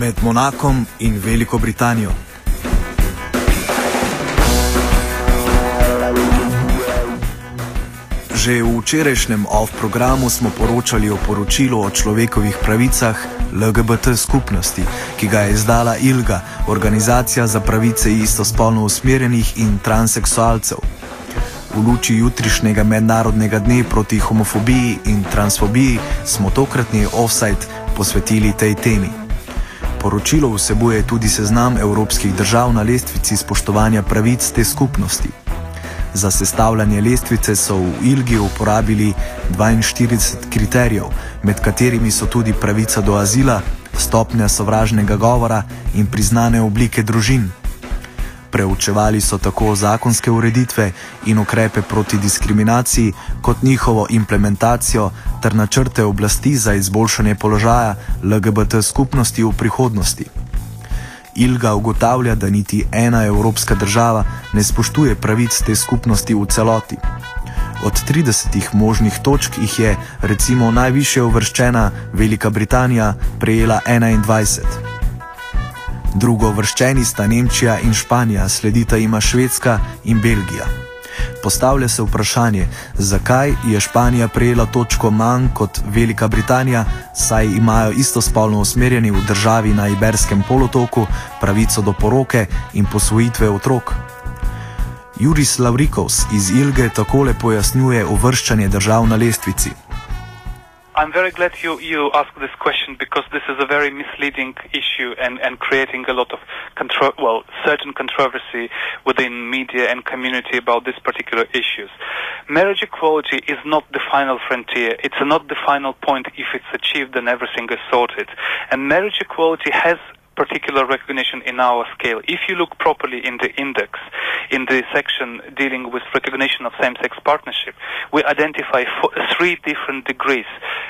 med Monakom in Veliko Britanijo. Že v včerajšnjem off-programu smo poročali o poročilu o človekovih pravicah LGBT skupnosti, ki ga je izdala ILGA, organizacija za pravice istospolno usmerjenih in transseksualcev. V luči jutrišnjega mednarodnega dne proti homofobiji in transfobiji smo tokratni offside posvetili tej temi. Poročilo vsebuje tudi seznam evropskih držav na lestvici spoštovanja pravic te skupnosti. Za sestavljanje lestvice so v Ilgi uporabili 42 kriterijev, med katerimi so tudi pravica do azila, stopnja sovražnega govora in priznane oblike družin. Preučevali so tako zakonske ureditve in ukrepe proti diskriminaciji, kot njihovo implementacijo ter načrte oblasti za izboljšanje položaja LGBT skupnosti v prihodnosti. Ilga ugotavlja, da niti ena evropska država ne spoštuje pravic te skupnosti v celoti. Od 30 možnih točk jih je, recimo, najviše uvrščena Velika Britanija prejela 21. Drugo vrščeni sta Nemčija in Španija, sledita ima Švedska in Belgija. Postavlja se vprašanje, zakaj je Španija prejela točko manj kot Velika Britanija, saj imajo istospolno usmerjeni v državi na Iberskem polotoku pravico do poroke in posvojitve otrok. Juris Lavrikovs iz Ilge takole pojasnjuje uvrščanje držav na lestvici. I'm very glad you, you asked this question because this is a very misleading issue and, and creating a lot of contro- well, certain controversy within media and community about these particular issues. Marriage equality is not the final frontier. It's not the final point. If it's achieved, then everything is sorted. And marriage equality has particular recognition in our scale. If you look properly in the index, in the section dealing with recognition of same-sex partnership, we identify four, three different degrees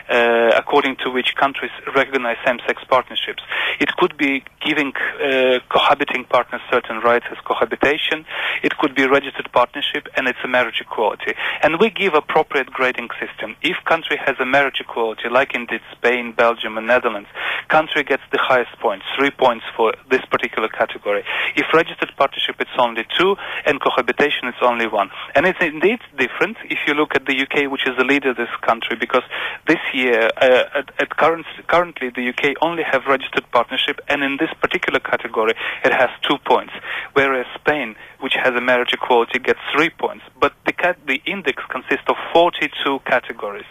uh, according to which countries recognize same-sex partnerships. It could be giving uh, cohabiting partners certain rights as cohabitation. It could be registered partnership, and it's a marriage equality. And we give appropriate grading system. If country has a marriage equality, like indeed Spain, Belgium, and Netherlands, country gets the highest points, three points for this particular category. If registered partnership, it's only two, and cohabitation, it's only one. And it's indeed different if you look at the UK, which is the leader of this country, because this year, uh, at, at current, currently, the UK only have registered partnership, and in this particular category, it has two points, whereas Spain, which has a marriage equality, gets three points. But the, the index consists of 42 categories.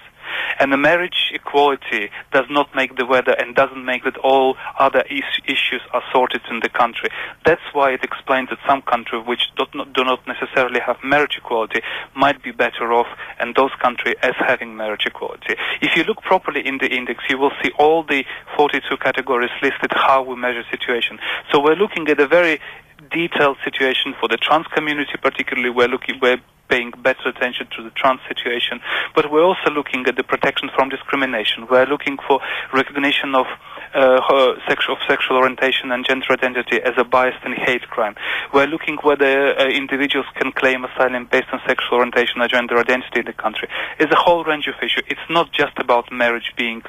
And the marriage equality does not make the weather and doesn't make that all other is- issues are sorted in the country. That's why it explains that some countries which do not, do not necessarily have marriage equality might be better off and those countries as having marriage equality. If you look properly in the index, you will see all the 42 categories listed how we measure situation. So we're looking at a very detailed situation for the trans community particularly we're looking we're paying better attention to the trans situation but we're also looking at the protection from discrimination we're looking for recognition of uh, sexual, of sexual orientation and gender identity as a biased and hate crime. We're looking whether uh, individuals can claim asylum based on sexual orientation or gender identity in the country. It's a whole range of issues. It's not just about marriage being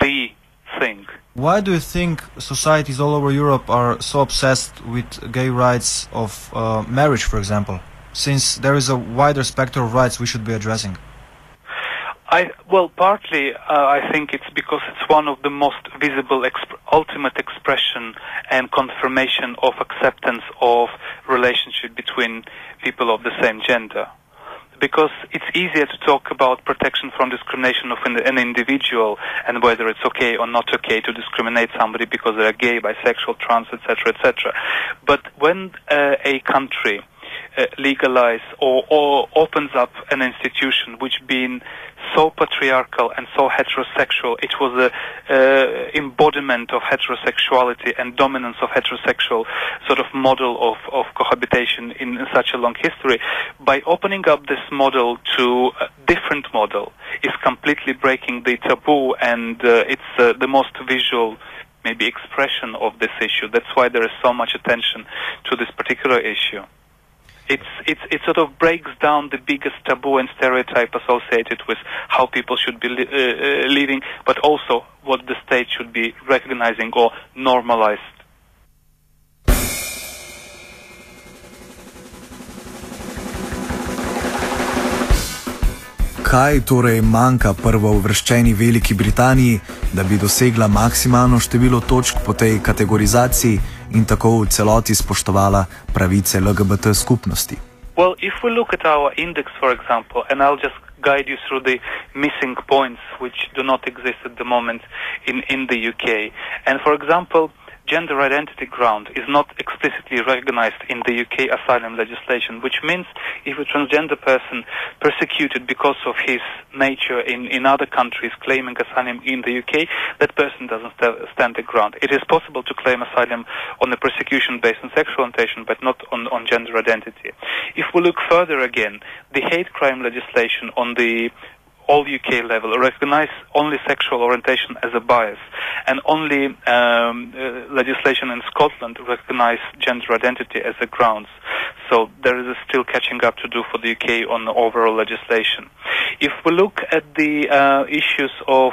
the thing. Why do you think societies all over Europe are so obsessed with gay rights of uh, marriage, for example? Since there is a wider spectrum of rights we should be addressing. I, well, partly uh, I think it's because it's one of the most visible, exp- ultimate expression and confirmation of acceptance of relationship between people of the same gender. Because it's easier to talk about protection from discrimination of an, an individual and whether it's okay or not okay to discriminate somebody because they're gay, bisexual, trans, etc., etc. But when uh, a country uh, legalize or, or opens up an institution which been so patriarchal and so heterosexual. It was a uh, embodiment of heterosexuality and dominance of heterosexual sort of model of, of cohabitation in, in such a long history. By opening up this model to a different model is completely breaking the taboo and uh, it's uh, the most visual maybe expression of this issue. That's why there is so much attention to this particular issue. It's it's it sort of breaks down the biggest taboo and stereotype associated with how people should be li- uh, uh, living, but also what the state should be recognizing or normalized. Kaj torej manjka prvo uvrščeni Veliki Britaniji, da bi dosegla maksimalno število točk po tej kategorizaciji in tako v celoti spoštovala pravice LGBT skupnosti? Well, if we look at our index, for example, and I'll just guide you through the missing points which do not exist at the moment in, in the UK. And for example, gender identity ground is not explicitly recognized in the UK asylum legislation, which means if a transgender person persecuted because of his nature in, in other countries claiming asylum in the UK, that person doesn't st- stand the ground. It is possible to claim asylum on a persecution based on sexual orientation, but not on, on gender identity. If we look further again, the hate crime legislation on the all UK level recognize only sexual orientation as a bias, and only um, uh, legislation in Scotland recognize gender identity as a grounds. So there is still catching up to do for the UK on the overall legislation. If we look at the uh, issues of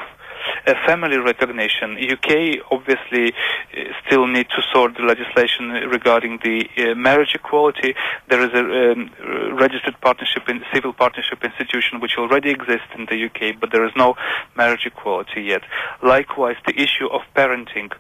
family recognition. UK obviously uh, still need to sort the legislation regarding the uh, marriage equality. There is a um, registered partnership in civil partnership institution which already exists in the UK, but there is no marriage equality yet. Likewise, the issue of parenting.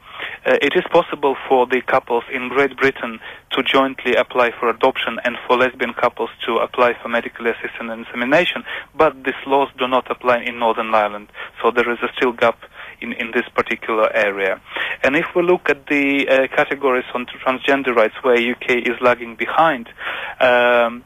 Uh, it is possible for the couples in Great Britain to jointly apply for adoption and for lesbian couples to apply for medically assisted insemination, but these laws do not apply in Northern Ireland. So there is a still gap in, in this particular area. And if we look at the uh, categories on transgender rights where UK is lagging behind, um,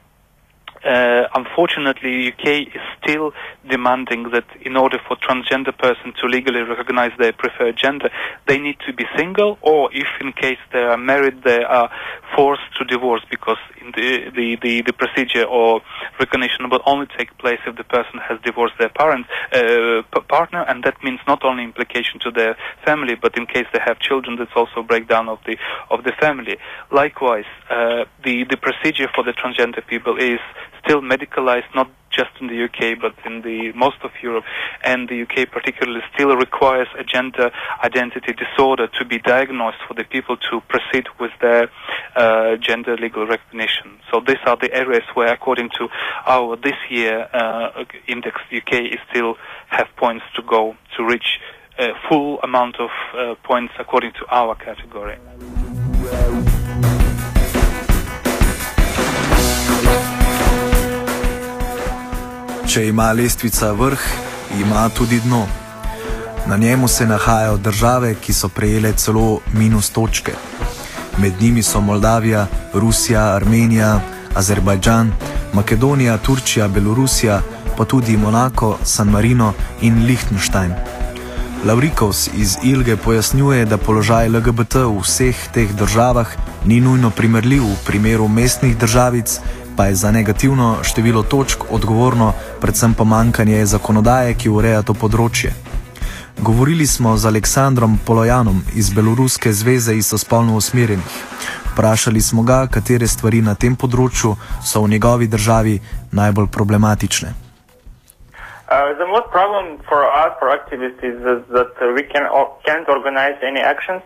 uh, unfortunately, UK is still demanding that in order for transgender person to legally recognize their preferred gender, they need to be single, or if in case they are married, they are forced to divorce because the the, the, the procedure or recognition will only take place if the person has divorced their parent uh, partner, and that means not only implication to their family, but in case they have children, that's also breakdown of the of the family. Likewise, uh, the the procedure for the transgender people is still medicalized, not just in the UK, but in the most of Europe, and the UK particularly still requires a gender identity disorder to be diagnosed for the people to proceed with their uh, gender legal recognition. So these are the areas where, according to our this year uh, index, UK is still have points to go to reach a full amount of uh, points according to our category. Če ima lestvica vrh, ima tudi dno. Na njemu se nahajajo države, ki so prejele celo minus točke. Med njimi so Moldavija, Rusija, Armenija, Azerbajdžan, Makedonija, Turčija, Belorusija, pa tudi Monako, San Marino in Liechtenstein. Laurikovs iz Ilge pojasnjuje, da položaj LGBT v vseh teh državah ni nujno primerljiv v primeru mestnih državic, pa je za negativno število točk odgovorno predvsem pomankanje zakonodaje, ki ureja to področje. Govorili smo z Aleksandrom Polojanom iz Beloruske zveze istospolno usmerjenih. Vprašali smo ga, katere stvari na tem področju so v njegovi državi najbolj problematične. Uh, the most problem for us, for activists, is that uh, we can, uh, can't organize any actions,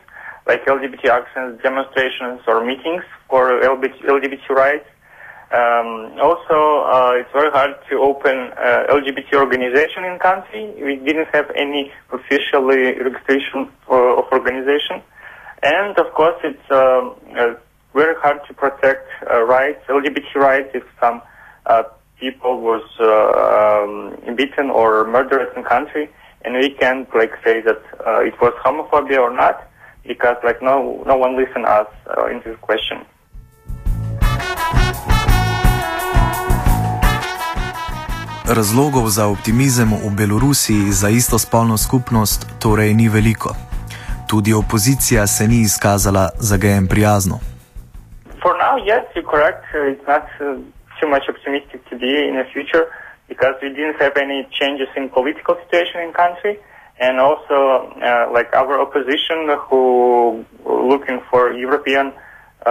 like LGBT actions, demonstrations, or meetings for LGBT, LGBT rights. Um, also, uh, it's very hard to open uh, LGBT organization in country. We didn't have any official registration for, of organization, and of course, it's um, uh, very hard to protect uh, rights, LGBT rights, if some uh, people was uh, um, beaten or murdered in country, and we can't like say that it was homophobia or not, because like no no one listen us in this question. Razlogov za optimizem v Belorusiji za istospolno skupnost torej ni veliko. Tudi opozicija se ni izkazala za gejem prijazno. Now, yes, you're correct. It's not uh, too much optimistic to be in the future because we didn't have any changes in political situation in country, and also uh, like our opposition who looking for European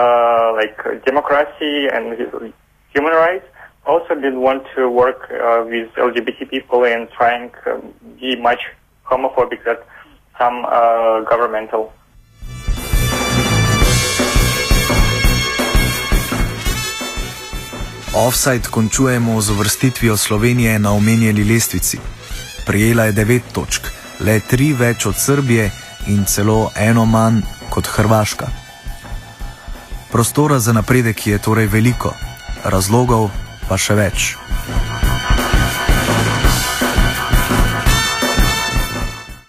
uh, like democracy and human rights. Also, did want to work uh, with LGBT people and trying to um, be much homophobic than some uh, governmental. Offside končujemo z uvrstitvijo Slovenije na omenjeni lestvici. Prijela je devet točk, le tri več od Srbije in celo eno manj kot Hrvaška. Prostora za napredek je torej veliko, razlogov wasze reči.